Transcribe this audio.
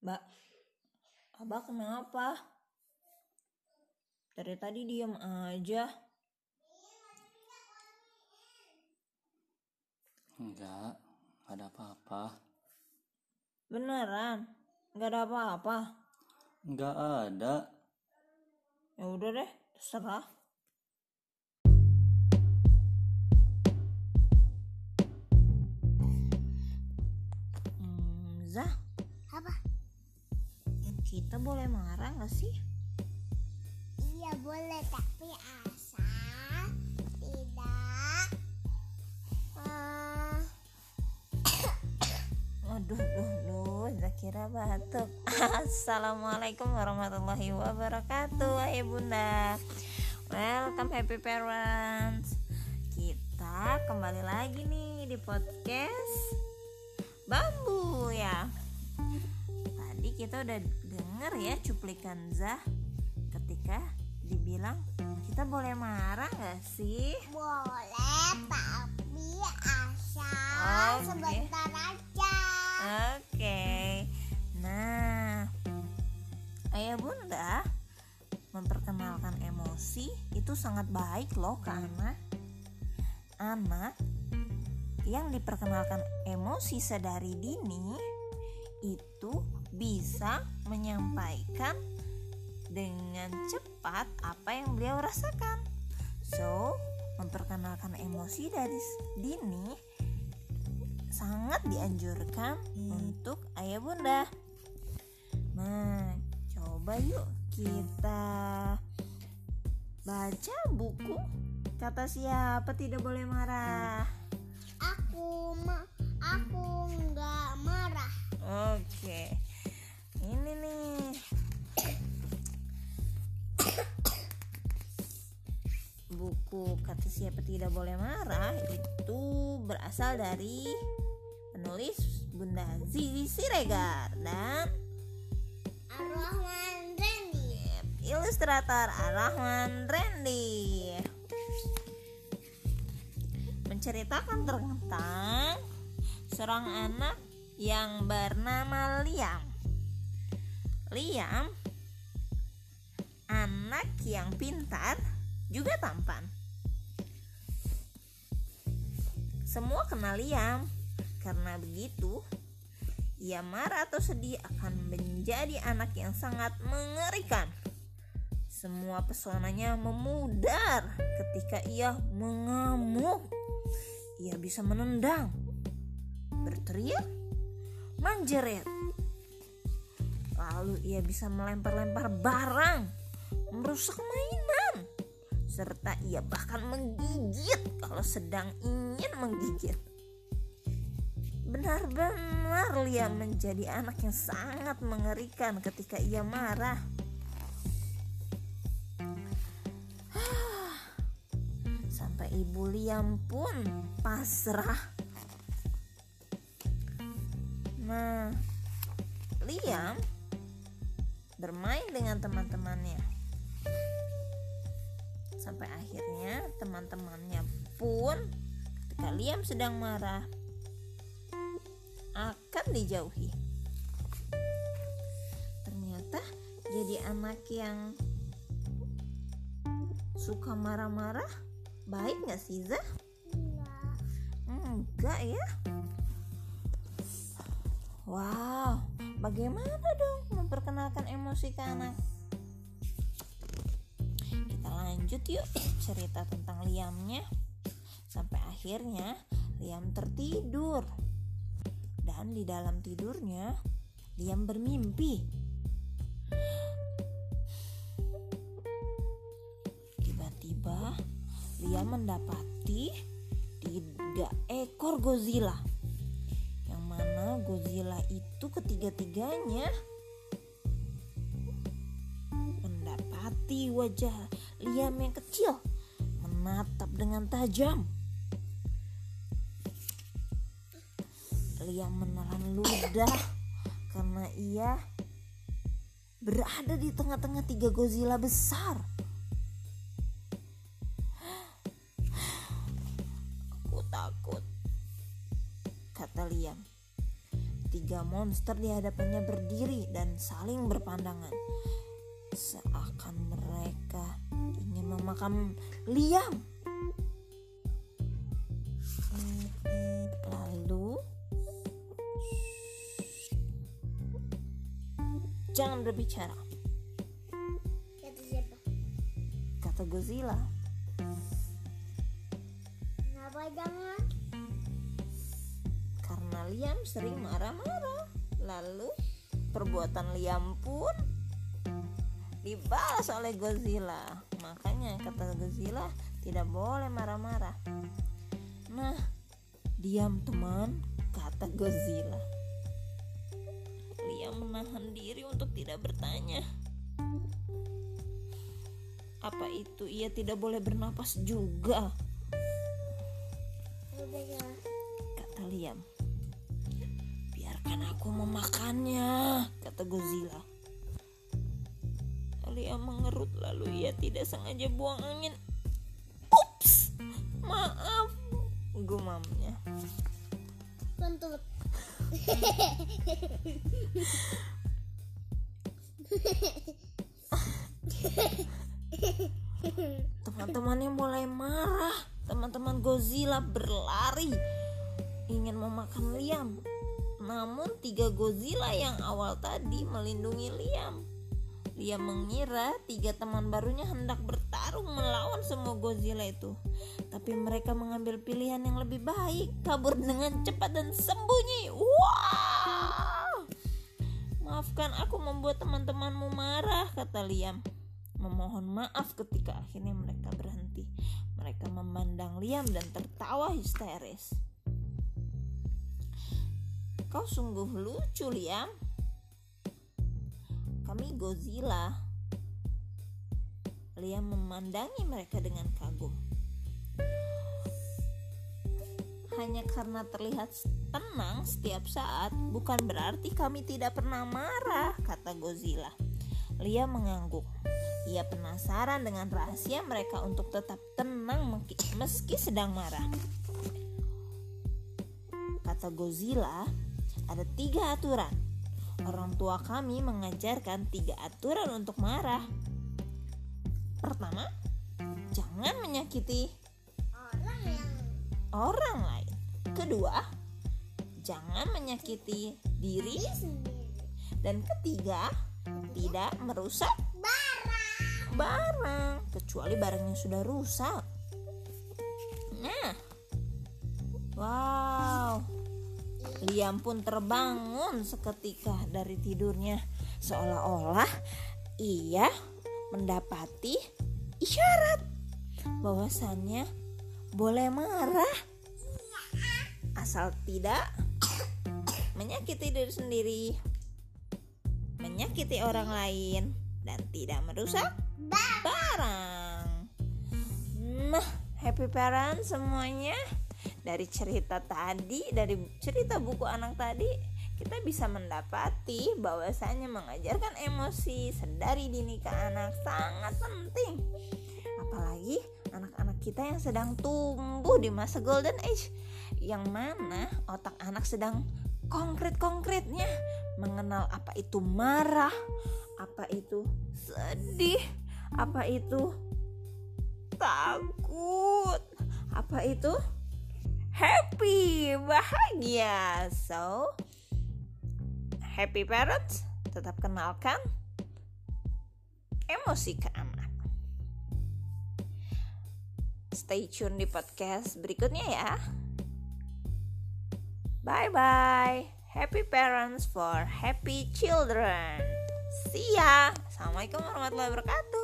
Mbak, Abah kenapa? Dari tadi diam aja. Enggak, enggak ada apa-apa. Beneran? Gak ada apa-apa? Enggak ada. Ya udah deh, terserah. Hmm, Zah, Apa? Kita boleh marah gak sih? Iya boleh tapi asal tidak eh, Aduh, duh, duh, Zakira batuk. Assalamualaikum warahmatullahi wabarakatuh, Hai Bunda. Welcome happy parents. Kita kembali lagi nih di podcast Bambu ya. Tadi kita udah denger ya cuplikan Zah ketika dibilang kita boleh marah gak sih? boleh tapi asal Oke. sebentar aja. Oke. Nah, ayah bunda memperkenalkan emosi itu sangat baik loh ke anak. Anak yang diperkenalkan emosi sedari dini itu bisa menyampaikan dengan cepat apa yang beliau rasakan. So, memperkenalkan emosi dari dini sangat dianjurkan untuk ayah bunda. Nah, coba yuk kita baca buku kata siapa tidak boleh marah. Aku ma aku siapa tidak boleh marah itu berasal dari penulis Bunda Zizi Siregar dan Ar-Rahman Randy. ilustrator Ar-Rahman Randy menceritakan tentang seorang anak yang bernama Liam. Liam anak yang pintar juga tampan. Semua kenal Liam karena begitu ia marah atau sedih akan menjadi anak yang sangat mengerikan. Semua pesonanya memudar ketika ia mengamuk. Ia bisa menendang, berteriak, menjerit. Lalu ia bisa melempar-lempar barang, merusak mainan, serta ia bahkan menggigit kalau sedang ingin menggigit. Benar-benar Liam menjadi anak yang sangat mengerikan ketika ia marah. Sampai ibu Liam pun pasrah. Nah, Liam bermain dengan teman-temannya. Sampai akhirnya teman-temannya pun ketika Liam sedang marah akan dijauhi. Ternyata jadi anak yang suka marah-marah baik nggak sih Zah? Enggak. Enggak ya. Wow, bagaimana dong memperkenalkan emosi ke anak? Kita lanjut yuk cerita tentang Liamnya. Sampai akhirnya Liam tertidur. Dan di dalam tidurnya Liam bermimpi. Tiba-tiba Liam mendapati tiga ekor Godzilla yang mana Godzilla itu ketiga-tiganya mendapati wajah Liam yang kecil menatap dengan tajam Liam menelan ludah karena ia berada di tengah-tengah tiga Godzilla besar Aku takut, kata Liam. Tiga monster di hadapannya berdiri dan saling berpandangan. Seakan mereka ingin memakan Liam. Jangan berbicara, Kata siapa? kata Godzilla. Kenapa jangan? Karena Liam sering marah-marah. Lalu perbuatan Liam pun dibalas oleh Godzilla. Makanya kata Godzilla tidak boleh marah-marah. Nah, diam teman, kata Godzilla. Menahan diri untuk tidak bertanya. Apa itu ia tidak boleh bernapas juga? Kata Liam. Biarkan aku memakannya, kata Godzilla. Liam mengerut lalu ia tidak sengaja buang angin. Ups, maaf, gumamnya. Kentut. Teman-temannya mulai marah. Teman-teman Godzilla berlari ingin memakan Liam. Namun tiga Godzilla yang awal tadi melindungi Liam. Liam mengira tiga teman barunya hendak bertarung melawan semua Godzilla itu. Tapi mereka mengambil pilihan yang lebih baik, kabur dengan cepat dan sembunyi. Teman-temanmu marah, kata Liam. Memohon maaf ketika akhirnya mereka berhenti. Mereka memandang Liam dan tertawa histeris. Kau sungguh lucu, Liam. Kami Godzilla. Liam memandangi mereka dengan kagum. Hanya karena terlihat tenang setiap saat, bukan berarti kami tidak pernah marah, kata Godzilla. Liam mengangguk. Ia penasaran dengan rahasia mereka untuk tetap tenang meski- meski sedang marah. Kata Godzilla, ada tiga aturan. Orang tua kami mengajarkan tiga aturan untuk marah. Pertama, jangan menyakiti Orang yang orang lain. Kedua, jangan menyakiti diri. sendiri. Dan ketiga, tidak merusak Barang. barang kecuali barang yang sudah rusak. Nah, wow, Liam pun terbangun seketika dari tidurnya, seolah-olah ia mendapati isyarat bahwasannya boleh marah asal tidak menyakiti diri sendiri, menyakiti orang lain, dan tidak merusak barang. Nah, happy parent semuanya. Dari cerita tadi, dari cerita buku anak tadi, kita bisa mendapati bahwasanya mengajarkan emosi sedari dini ke anak sangat penting. Apalagi anak-anak kita yang sedang tumbuh di masa golden age, yang mana otak anak sedang konkret-konkretnya mengenal apa itu marah, apa itu sedih, apa itu takut, apa itu happy, bahagia. So, happy parents, tetap kenalkan emosi ke anak. Stay tune di podcast berikutnya ya. Bye bye. Happy parents for happy children. See ya. Assalamualaikum warahmatullahi wabarakatuh.